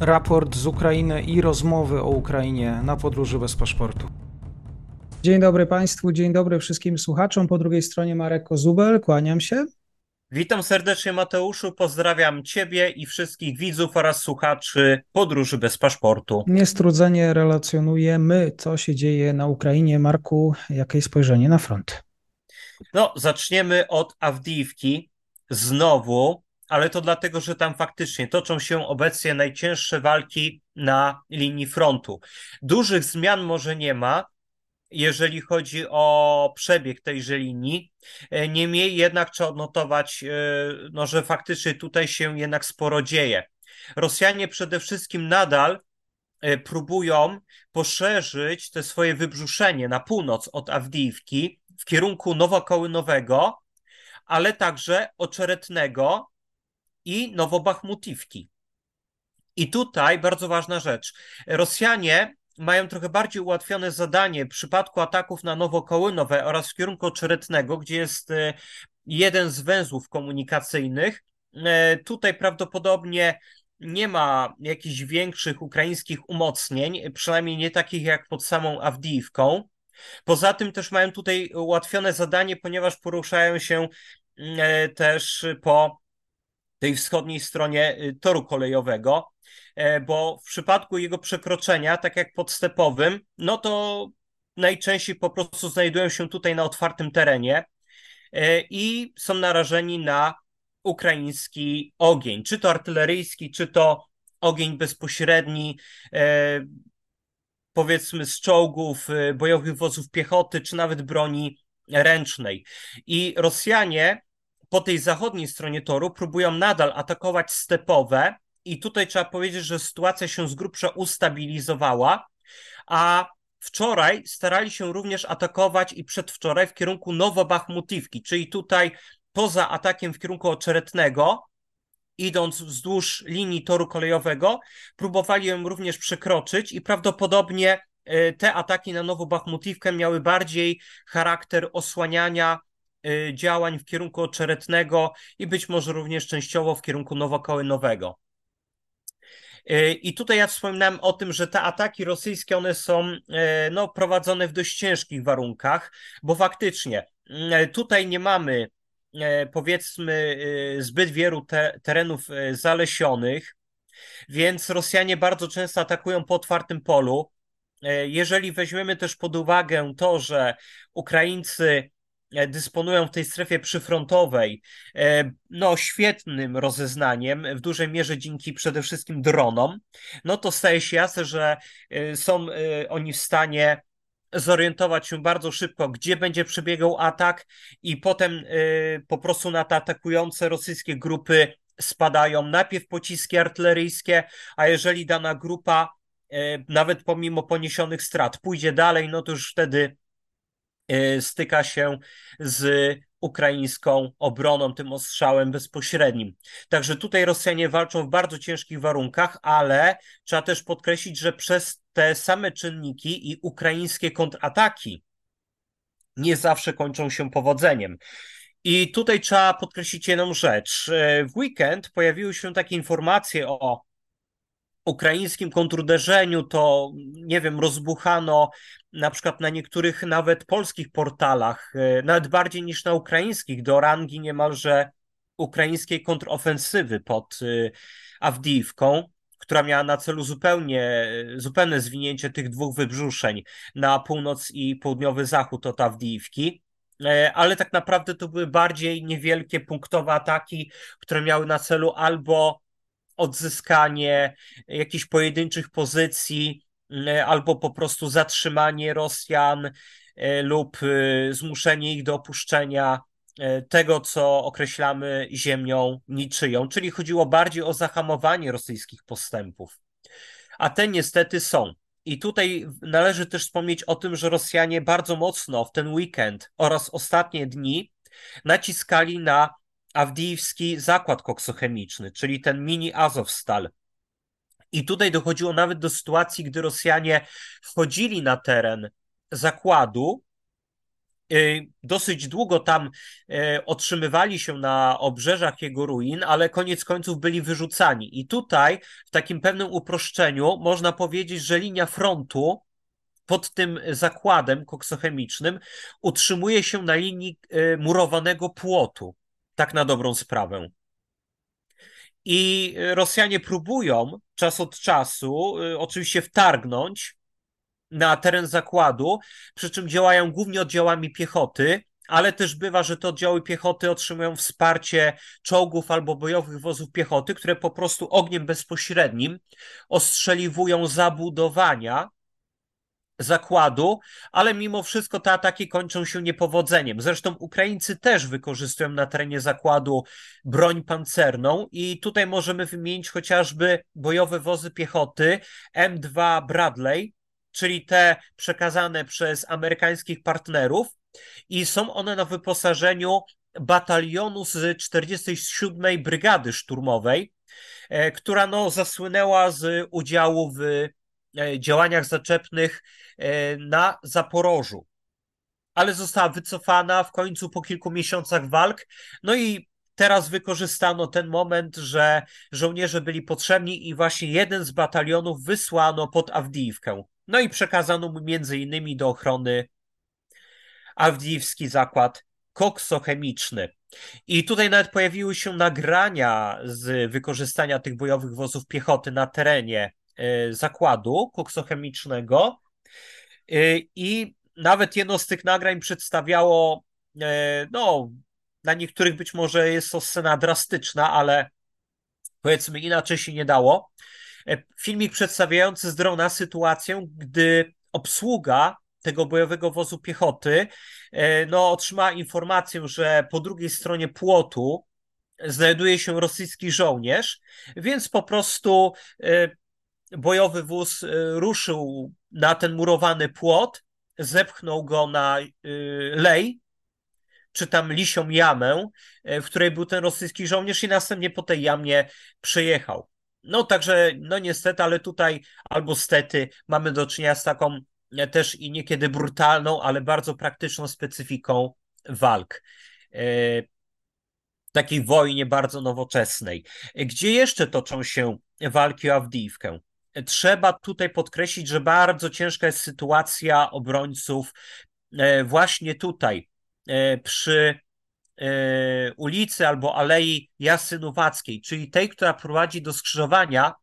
raport z Ukrainy i rozmowy o Ukrainie na podróży bez paszportu. Dzień dobry Państwu, dzień dobry wszystkim słuchaczom. Po drugiej stronie Marek Kozubel, kłaniam się. Witam serdecznie Mateuszu, pozdrawiam Ciebie i wszystkich widzów oraz słuchaczy Podróży bez paszportu. Niestrudzenie relacjonujemy, co się dzieje na Ukrainie. Marku, jakie spojrzenie na front? No, zaczniemy od Awdijiwki znowu, ale to dlatego, że tam faktycznie toczą się obecnie najcięższe walki na linii frontu. Dużych zmian może nie ma, jeżeli chodzi o przebieg tejże linii. E, niemniej jednak trzeba odnotować, e, no, że faktycznie tutaj się jednak sporo dzieje. Rosjanie przede wszystkim nadal e, próbują poszerzyć te swoje wybrzuszenie na północ od Awdijiwki w kierunku Nowokołynowego, ale także Oczeretnego i Nowobachmutiwki. I tutaj bardzo ważna rzecz. Rosjanie mają trochę bardziej ułatwione zadanie w przypadku ataków na Nowokołynowe oraz w kierunku Oczeretnego, gdzie jest e, jeden z węzłów komunikacyjnych. E, tutaj prawdopodobnie nie ma jakichś większych ukraińskich umocnień, przynajmniej nie takich jak pod samą Awdijiwką. Poza tym też mają tutaj ułatwione zadanie, ponieważ poruszają się e, też po tej wschodniej stronie toru kolejowego. E, bo w przypadku jego przekroczenia, tak jak podstepowym, no to najczęściej po prostu znajdują się tutaj na otwartym terenie e, i są narażeni na ukraiński ogień, czy to artyleryjski, czy to ogień bezpośredni, e, powiedzmy z czołgów, bojowych wozów piechoty, czy nawet broni ręcznej. I Rosjanie po tej zachodniej stronie toru próbują nadal atakować stepowe, i tutaj trzeba powiedzieć, że sytuacja się z grubsza ustabilizowała, a wczoraj starali się również atakować i przedwczoraj w kierunku Nowobachmutiwki, czyli tutaj poza atakiem w kierunku Oczeretnego, idąc wzdłuż linii toru kolejowego, próbowali ją również przekroczyć i prawdopodobnie e, te ataki na Nowobachmutiwkę miały bardziej charakter osłaniania działań w kierunku Oczeretnego i być może również częściowo w kierunku Nowokołynowego. E, I tutaj ja wspominałem o tym, że te ataki rosyjskie, one są e, no, prowadzone w dość ciężkich warunkach, bo faktycznie tutaj nie mamy powiedzmy zbyt wielu te, terenów zalesionych, więc Rosjanie bardzo często atakują po otwartym polu. Jeżeli weźmiemy też pod uwagę to, że Ukraińcy dysponują w tej strefie przyfrontowej e, no, świetnym rozeznaniem, w dużej mierze dzięki przede wszystkim dronom, no to staje się jasne, że e, są oni w stanie zorientować się bardzo szybko, gdzie będzie przebiegał atak i potem po prostu na te atakujące rosyjskie grupy spadają. Najpierw pociski artyleryjskie, a jeżeli dana grupa nawet pomimo poniesionych strat pójdzie dalej, no to już wtedy E, styka się z ukraińską obroną, tym ostrzałem bezpośrednim. Także tutaj Rosjanie walczą w bardzo ciężkich warunkach, ale trzeba też podkreślić, że przez te same czynniki i ukraińskie kontrataki nie zawsze kończą się powodzeniem. I tutaj trzeba podkreślić jedną rzecz. E, w weekend pojawiły się takie informacje o ukraińskim kontruderzeniu, to nie wiem, rozbuchano na przykład na niektórych nawet polskich portalach, e, nawet bardziej niż na ukraińskich, do rangi niemalże ukraińskiej kontrofensywy pod e, Awdijiwką, która miała na celu zupełnie, zupełne zwinięcie tych dwóch wybrzuszeń na północ i południowy zachód od Awdijiwki e, ale tak naprawdę to były bardziej niewielkie punktowe ataki, które miały na celu albo odzyskanie jakichś pojedynczych pozycji, mm, albo po prostu zatrzymanie Rosjan e, lub e, zmuszenie ich do opuszczenia e, tego, co określamy ziemią niczyją, czyli chodziło bardziej o zahamowanie rosyjskich postępów. A te niestety są. I tutaj należy też wspomnieć o tym, że Rosjanie bardzo mocno w ten weekend oraz ostatnie dni naciskali na Awdijski Zakład Koksochemiczny, czyli ten mini Azowstal. I tutaj dochodziło nawet do sytuacji, gdy Rosjanie wchodzili na teren zakładu, dosyć długo tam otrzymywali się na obrzeżach jego ruin, ale koniec końców byli wyrzucani. I tutaj, w takim pewnym uproszczeniu, można powiedzieć, że linia frontu pod tym zakładem koksochemicznym utrzymuje się na linii murowanego płotu, tak na dobrą sprawę. I Rosjanie próbują czas od czasu oczywiście wtargnąć na teren zakładu, przy czym działają głównie oddziałami piechoty, ale też bywa, że te oddziały piechoty otrzymują wsparcie czołgów albo bojowych wozów piechoty, które po prostu ogniem bezpośrednim ostrzeliwują zabudowania zakładu, ale mimo wszystko te ataki kończą się niepowodzeniem. Zresztą Ukraińcy też wykorzystują na terenie zakładu broń pancerną i tutaj możemy wymienić chociażby bojowe wozy piechoty M2 Bradley, czyli te przekazane przez amerykańskich partnerów, i są one na wyposażeniu batalionu z 47 Brygady Szturmowej, e, która no, zasłynęła z udziału w działaniach zaczepnych e, na Zaporożu. Ale została wycofana w końcu po kilku miesiącach walk. No i teraz wykorzystano ten moment, że żołnierze byli potrzebni i właśnie jeden z batalionów wysłano pod Awdijiwkę. No i przekazano mu między innymi do ochrony Awdijiwski zakład koksochemiczny. I tutaj nawet pojawiły się nagrania z wykorzystania tych bojowych wozów piechoty na terenie e, zakładu koksochemicznego. E, I nawet jedno z tych nagrań przedstawiało, e, no, dla niektórych być może jest to scena drastyczna, ale powiedzmy inaczej się nie dało. E, filmik przedstawiający z drona sytuację, gdy obsługa tego bojowego wozu piechoty e, no, otrzymała informację, że po drugiej stronie płotu znajduje się rosyjski żołnierz, więc po prostu e, bojowy wóz ruszył na ten murowany płot, zepchnął go na lej, czy tam lisią jamę, w której był ten rosyjski żołnierz i następnie po tej jamie przejechał. No także, no niestety, ale tutaj albo stety mamy do czynienia z taką e, też i niekiedy brutalną, ale bardzo praktyczną specyfiką walk. E, takiej wojnie bardzo nowoczesnej. Gdzie jeszcze toczą się walki o Awdijiwkę? Trzeba tutaj podkreślić, że bardzo ciężka jest sytuacja obrońców e, właśnie tutaj, przy E, ulicy albo Alei Jasynowackiej, czyli tej, która prowadzi do skrzyżowania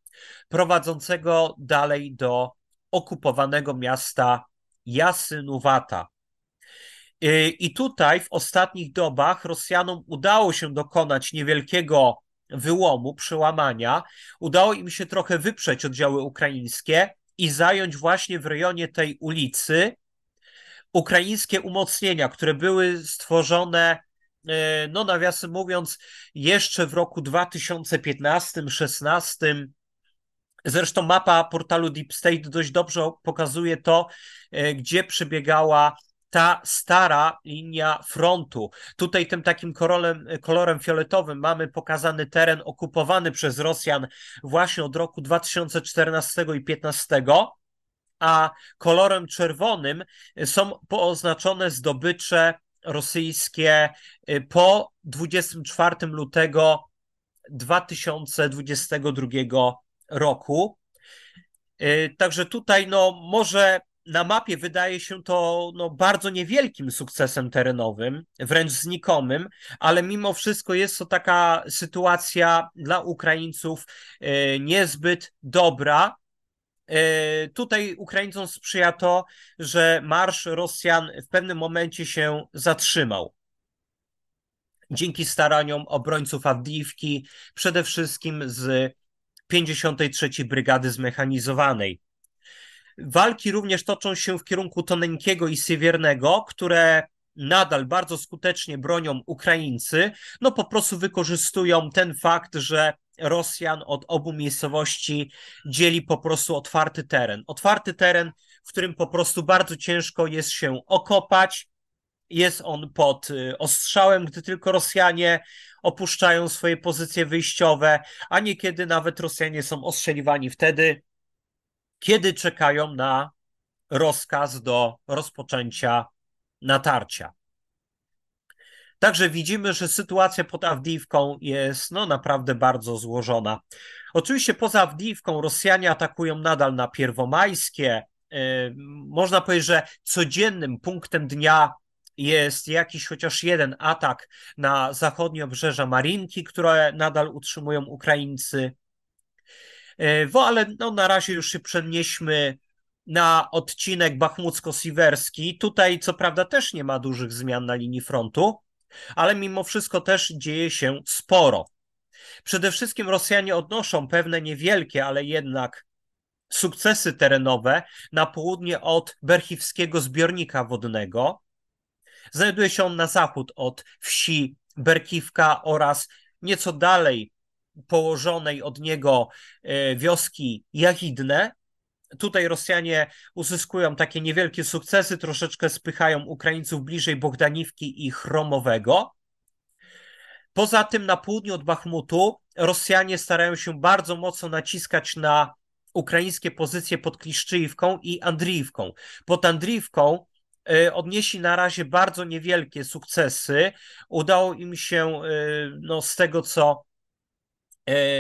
prowadzącego dalej do okupowanego miasta Jasynowata. E, I tutaj w ostatnich dobach Rosjanom udało się dokonać niewielkiego wyłomu, przełamania. Udało im się trochę wyprzeć oddziały ukraińskie i zająć właśnie w rejonie tej ulicy ukraińskie umocnienia, które były stworzone E, no nawiasem mówiąc, jeszcze w roku 2015-16. Zresztą mapa portalu Deep State dość dobrze pokazuje to, e, gdzie przebiegała ta stara linia frontu. Tutaj tym takim kolorem, kolorem fioletowym mamy pokazany teren okupowany przez Rosjan właśnie od roku 2014 i 2015, a kolorem czerwonym są pooznaczone zdobycze rosyjskie y, po 24 lutego 2022 roku. Y, także tutaj no, może na mapie wydaje się to no, bardzo niewielkim sukcesem terenowym, wręcz znikomym, ale mimo wszystko jest to taka sytuacja dla Ukraińców y, niezbyt dobra, E, tutaj Ukraińcom sprzyja to, że marsz Rosjan w pewnym momencie się zatrzymał. Dzięki staraniom obrońców Awdijiwki, przede wszystkim z 53. Brygady Zmechanizowanej. Walki również toczą się w kierunku Toneńkiego i Siewiernego, które nadal bardzo skutecznie bronią Ukraińcy, no po prostu wykorzystują ten fakt, że Rosjan od obu miejscowości dzieli po prostu otwarty teren. Otwarty teren, w którym po prostu bardzo ciężko jest się okopać. Jest on pod y, ostrzałem, gdy tylko Rosjanie opuszczają swoje pozycje wyjściowe, a niekiedy nawet Rosjanie są ostrzeliwani wtedy, kiedy czekają na rozkaz do rozpoczęcia natarcia. Także widzimy, że sytuacja pod Awdijiwką jest no, naprawdę bardzo złożona. Oczywiście poza Awdijiwką Rosjanie atakują nadal na Pierwomajskie. Można powiedzieć, że codziennym punktem dnia jest jakiś chociaż jeden atak na zachodnie obrzeża Marinki, które nadal utrzymują Ukraińcy. No, ale no, na razie już się przenieśmy na odcinek bachmucko-siwerski. Tutaj co prawda też nie ma dużych zmian na linii frontu, ale mimo wszystko też dzieje się sporo. Przede wszystkim Rosjanie odnoszą pewne niewielkie, ale jednak sukcesy terenowe na południe od Berchiwskiego zbiornika wodnego. Znajduje się on na zachód od wsi Berkiwka oraz nieco dalej położonej od niego e, wioski Jachidne. Tutaj Rosjanie uzyskują takie niewielkie sukcesy, troszeczkę spychają Ukraińców bliżej Bogdaniwki i Chromowego. Poza tym na południu od Bachmutu Rosjanie starają się bardzo mocno naciskać na ukraińskie pozycje pod Kliszczyjówką i Andriiwką. Pod Andriiwką e, odnieśli na razie bardzo niewielkie sukcesy. Udało im się, e, no, z tego co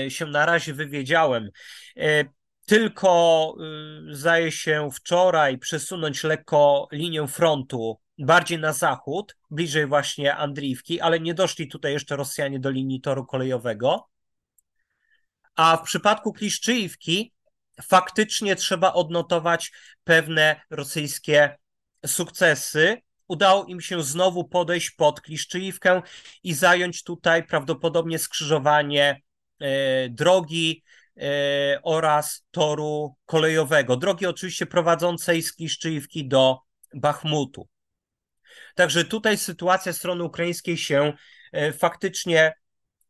się na razie wywiedziałem, tylko zdaje się wczoraj przesunąć lekko linię frontu bardziej na zachód, bliżej właśnie Andriwki, ale nie doszli tutaj jeszcze Rosjanie do linii toru kolejowego. A w przypadku Kliszczyjówki faktycznie trzeba odnotować pewne rosyjskie sukcesy. Udało im się znowu podejść pod Kliszczyjówkę i zająć tutaj prawdopodobnie skrzyżowanie e, drogi e, oraz toru kolejowego. Drogi oczywiście prowadzącej z Kliszczyjówki do Bachmutu. Także tutaj sytuacja strony ukraińskiej się e, faktycznie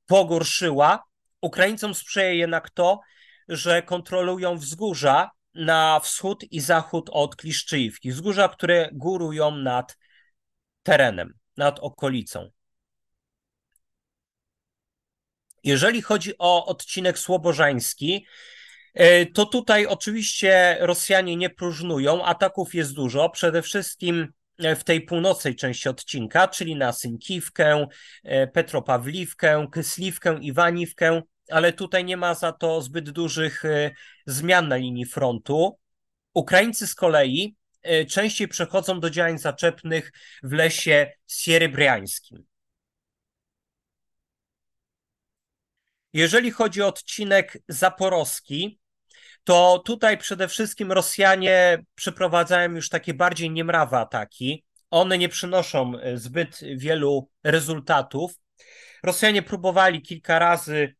pogorszyła. Ukraińcom sprzyja jednak to, że kontrolują wzgórza na wschód i zachód od Kliszczyjówki. Wzgórza, które górują nad terenem, nad okolicą. Jeżeli chodzi o odcinek słobożański, e, to tutaj oczywiście Rosjanie nie próżnują, ataków jest dużo. Przede wszystkim E, w tej północnej części odcinka, czyli na Synkiwkę, e, Petropawliwkę, Kysliwkę, Iwaniwkę, ale tutaj nie ma za to zbyt dużych zmian na linii frontu. Ukraińcy z kolei częściej przechodzą do działań zaczepnych w lesie sierybriańskim. Jeżeli chodzi o odcinek zaporowski, to tutaj przede wszystkim Rosjanie przeprowadzają już takie bardziej niemrawe ataki. One nie przynoszą e, zbyt wielu rezultatów. Rosjanie próbowali kilka razy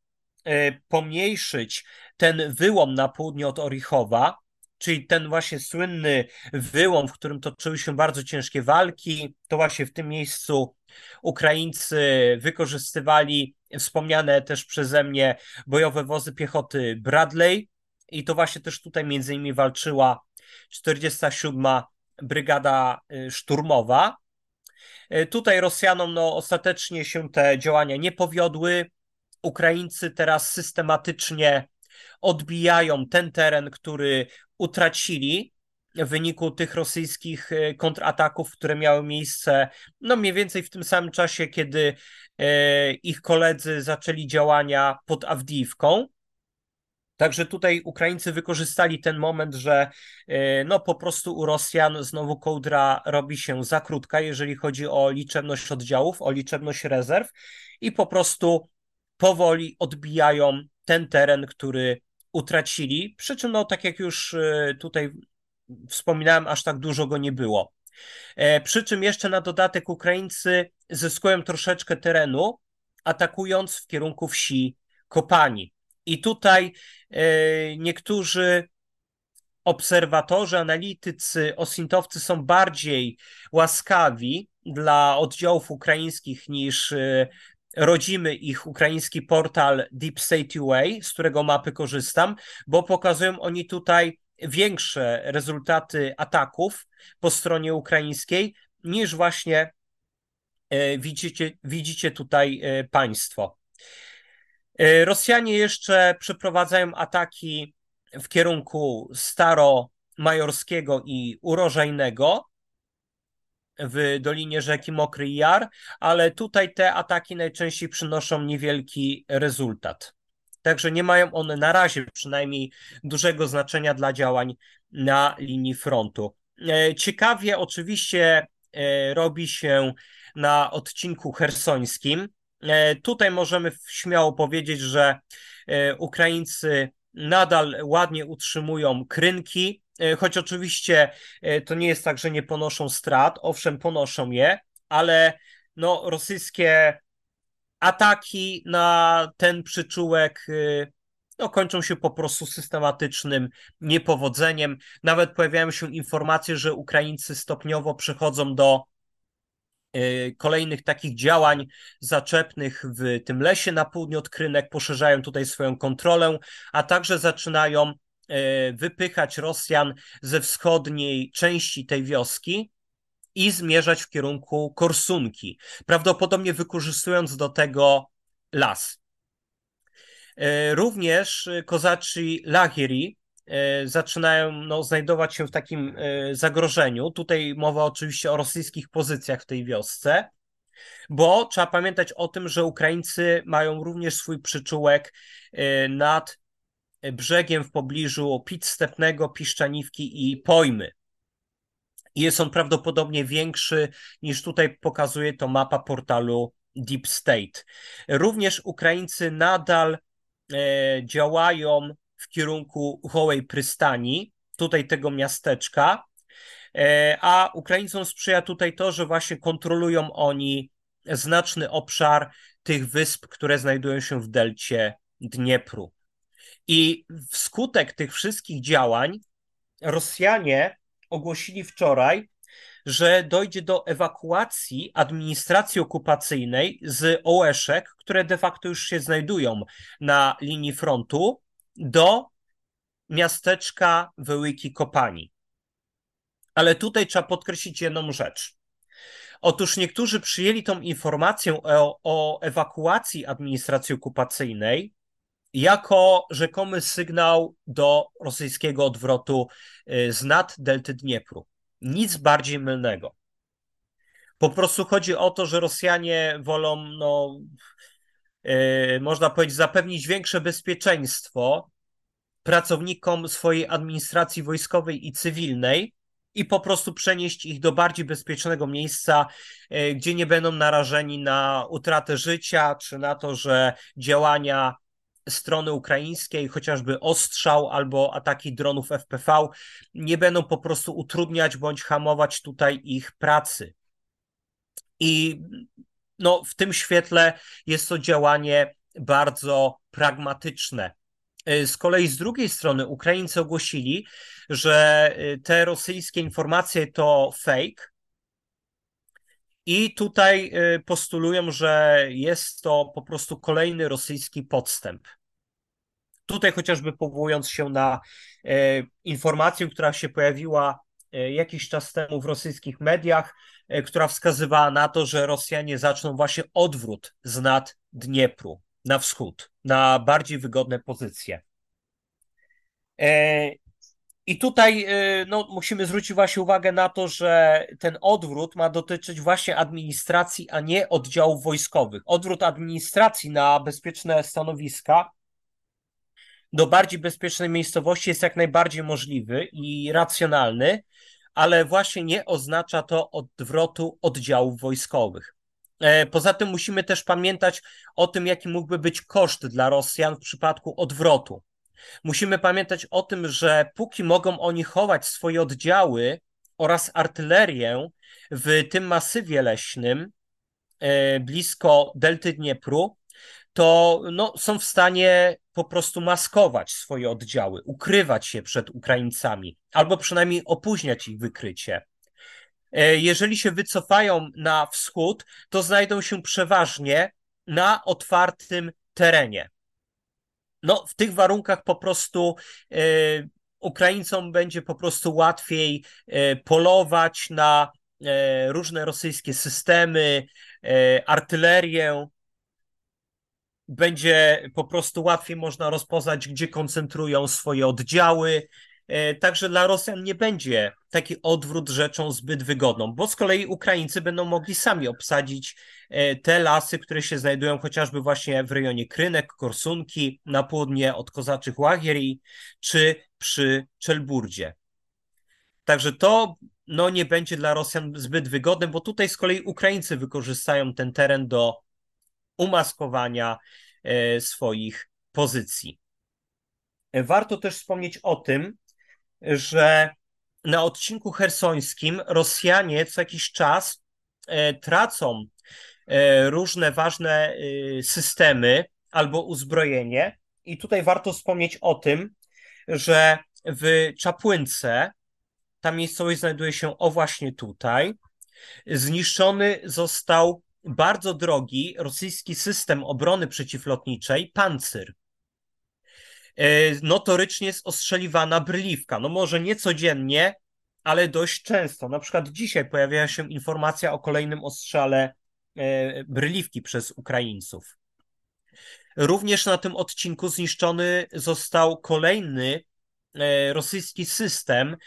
e, pomniejszyć ten wyłom na południe od Orichowa, czyli ten właśnie słynny wyłom, w którym toczyły się bardzo ciężkie walki. To właśnie w tym miejscu Ukraińcy wykorzystywali wspomniane też przeze mnie bojowe wozy piechoty Bradley, i to właśnie też tutaj między innymi walczyła 47. Brygada y, Szturmowa. Y, tutaj Rosjanom no, ostatecznie się te działania nie powiodły. Ukraińcy teraz systematycznie odbijają ten teren, który utracili w wyniku tych rosyjskich y, kontrataków, które miały miejsce no mniej więcej w tym samym czasie, kiedy ich koledzy zaczęli działania pod Awdijiwką. Także tutaj Ukraińcy wykorzystali ten moment, że e, no po prostu u Rosjan znowu kołdra robi się za krótka, jeżeli chodzi o liczebność oddziałów, o liczebność rezerw i po prostu powoli odbijają ten teren, który utracili. Przy czym, no tak jak już e, tutaj wspominałem, aż tak dużo go nie było. E, przy czym jeszcze na dodatek Ukraińcy zyskują troszeczkę terenu, atakując w kierunku wsi Kopani. I tutaj e, niektórzy obserwatorzy, analitycy, osintowcy są bardziej łaskawi dla oddziałów ukraińskich niż e, rodzimy ich ukraiński portal Deep State UA, z którego mapy korzystam, bo pokazują oni tutaj większe rezultaty ataków po stronie ukraińskiej niż właśnie e, widzicie, widzicie tutaj państwo. E, Rosjanie jeszcze przeprowadzają ataki w kierunku Staromajorskiego i Urożajnego. w dolinie rzeki Mokry Jar, ale tutaj te ataki najczęściej przynoszą niewielki rezultat. Także nie mają one na razie przynajmniej dużego znaczenia dla działań na linii frontu. E, ciekawie oczywiście e, robi się na odcinku hersońskim. E, tutaj możemy śmiało powiedzieć, że Ukraińcy nadal ładnie utrzymują krynki, choć oczywiście to nie jest tak, że nie ponoszą strat, owszem, ponoszą je, ale no, rosyjskie ataki na ten przyczółek y, no, kończą się po prostu systematycznym niepowodzeniem. Nawet pojawiają się informacje, że Ukraińcy stopniowo przechodzą do y, kolejnych takich działań zaczepnych w tym lesie na południu od Krynek, poszerzają tutaj swoją kontrolę, a także zaczynają y, wypychać Rosjan ze wschodniej części tej wioski, i zmierzać w kierunku Korsunki, prawdopodobnie wykorzystując do tego las. E, również kozaci Lahiri e, zaczynają no, znajdować się w takim e, zagrożeniu. Tutaj mowa oczywiście o rosyjskich pozycjach w tej wiosce, bo trzeba pamiętać o tym, że Ukraińcy mają również swój przyczółek nad brzegiem w pobliżu Pit Stepnego, Piszczaniwki i Pojmy i jest on prawdopodobnie większy niż tutaj pokazuje to mapa portalu Deep State. Również Ukraińcy nadal e, działają w kierunku Hołej Prystani, tutaj tego miasteczka, e, a Ukraińcom sprzyja tutaj to, że właśnie kontrolują oni znaczny obszar tych wysp, które znajdują się w delcie Dniepru. I wskutek tych wszystkich działań Rosjanie ogłosili wczoraj, że dojdzie do ewakuacji administracji okupacyjnej z Ołeszek, które de facto już się znajdują na linii frontu, do miasteczka Wyłyki Kopani. Ale tutaj trzeba podkreślić jedną rzecz. Otóż niektórzy przyjęli tą informację o, o ewakuacji administracji okupacyjnej jako rzekomy sygnał do rosyjskiego odwrotu y, z nad delty Dniepru. Nic bardziej mylnego. Po prostu chodzi o to, że Rosjanie wolą, no, yy, można powiedzieć, zapewnić większe bezpieczeństwo pracownikom swojej administracji wojskowej i cywilnej i po prostu przenieść ich do bardziej bezpiecznego miejsca, yy, gdzie nie będą narażeni na utratę życia, czy na to, że działania strony ukraińskiej, chociażby ostrzał albo ataki dronów FPV, nie będą po prostu utrudniać bądź hamować tutaj ich pracy. I no, w tym świetle jest to działanie bardzo pragmatyczne. Z kolei z drugiej strony Ukraińcy ogłosili, że te rosyjskie informacje to fake, i tutaj y, postulują, że jest to po prostu kolejny rosyjski podstęp. Tutaj chociażby powołując się na e, informację, która się pojawiła e, jakiś czas temu w rosyjskich mediach, e, która wskazywała na to, że Rosjanie zaczną właśnie odwrót z nad Dniepru na wschód, na bardziej wygodne pozycje. I tutaj no, musimy zwrócić właśnie uwagę na to, że ten odwrót ma dotyczyć właśnie administracji, a nie oddziałów wojskowych. Odwrót administracji na bezpieczne stanowiska do bardziej bezpiecznej miejscowości jest jak najbardziej możliwy i racjonalny, ale właśnie nie oznacza to odwrotu oddziałów wojskowych. E, poza tym musimy też pamiętać o tym, jaki mógłby być koszt dla Rosjan w przypadku odwrotu. Musimy pamiętać o tym, że póki mogą oni chować swoje oddziały oraz artylerię w tym masywie leśnym e, blisko delty Dniepru, to no, są w stanie po prostu maskować swoje oddziały, ukrywać się przed Ukraińcami, albo przynajmniej opóźniać ich wykrycie. E, jeżeli się wycofają na wschód, to znajdą się przeważnie na otwartym terenie. No, w tych warunkach po prostu e, Ukraińcom będzie po prostu łatwiej e, polować na e, różne rosyjskie systemy, artylerię, będzie po prostu łatwiej można rozpoznać, gdzie koncentrują swoje oddziały E, także dla Rosjan nie będzie taki odwrót rzeczą zbyt wygodną, bo z kolei Ukraińcy będą mogli sami obsadzić e, te lasy, które się znajdują chociażby właśnie w rejonie Krynek, Korsunki, na południe od kozaczych Łagierii, czy przy Czelburdzie. Także to no, nie będzie dla Rosjan zbyt wygodne, bo tutaj z kolei Ukraińcy wykorzystają ten teren do umaskowania e, swoich pozycji. Warto też wspomnieć o tym, że na odcinku hersońskim Rosjanie co jakiś czas e, tracą e, różne ważne systemy albo uzbrojenie. I tutaj warto wspomnieć o tym, że w Czapłynce ta miejscowość znajduje się o właśnie tutaj. Zniszczony został bardzo drogi rosyjski system obrony przeciwlotniczej Pancyr. E, notorycznie jest ostrzeliwana bryliwka. No może nie codziennie, ale dość często. Na przykład dzisiaj pojawiała się informacja o kolejnym ostrzale e, bryliwki przez Ukraińców. Również na tym odcinku zniszczony został kolejny E, rosyjski system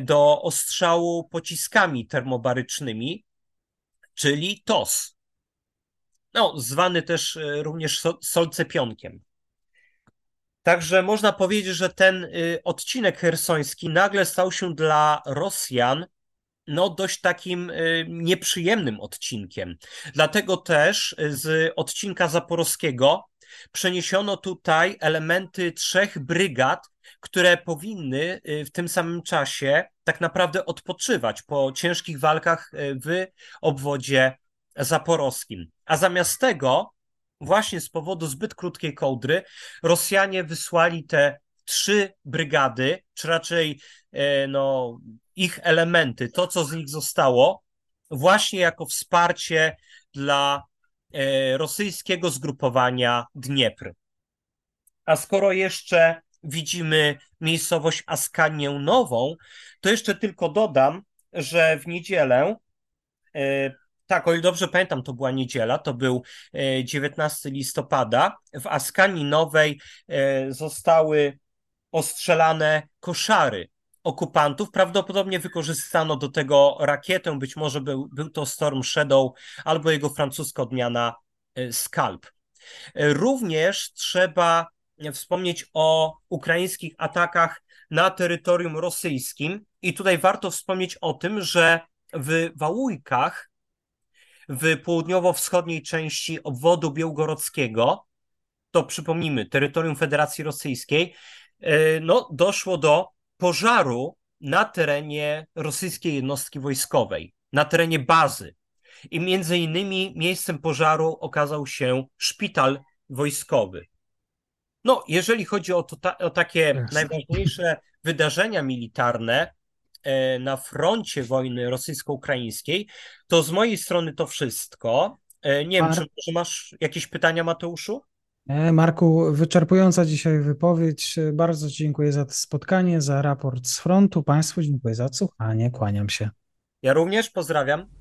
do ostrzału pociskami termobarycznymi, czyli TOS. No, zwany też e, również solcepionkiem. Także można powiedzieć, że ten odcinek hersoński nagle stał się dla Rosjan no, dość takim nieprzyjemnym odcinkiem. Dlatego też z odcinka zaporowskiego przeniesiono tutaj elementy trzech brygad które powinny y, w tym samym czasie tak naprawdę odpoczywać po ciężkich walkach y, w obwodzie zaporowskim. A zamiast tego, właśnie z powodu zbyt krótkiej kołdry, Rosjanie wysłali te trzy brygady, czy raczej e, no, ich elementy, to co z nich zostało, właśnie jako wsparcie dla rosyjskiego zgrupowania Dniepr. A skoro jeszcze widzimy miejscowość Askanię Nową, to jeszcze tylko dodam, że w niedzielę, e, tak, o ile dobrze pamiętam, to była niedziela, to był 19 e, listopada, w Askanii Nowej e, zostały ostrzelane koszary okupantów. Prawdopodobnie wykorzystano do tego rakietę, być może był, był to Storm Shadow albo jego francuska odmiana Scalp. Również trzeba wspomnieć o ukraińskich atakach na terytorium rosyjskim. I tutaj warto wspomnieć o tym, że w Wałujkach, w południowo-wschodniej części obwodu białgorodzkiego, to przypomnijmy, terytorium Federacji Rosyjskiej, e, no, doszło do pożaru na terenie rosyjskiej jednostki wojskowej, na terenie bazy. I między innymi miejscem pożaru okazał się szpital wojskowy. No, jeżeli chodzi o, to, o takie najważniejsze wydarzenia militarne e, na froncie wojny rosyjsko-ukraińskiej, to z mojej strony to wszystko. E, nie wiem, czy masz jakieś pytania, Mateuszu? E, Marku, wyczerpująca dzisiaj wypowiedź. Bardzo dziękuję za to spotkanie, za raport z frontu. Państwu dziękuję za słuchanie. Kłaniam się. Ja również pozdrawiam.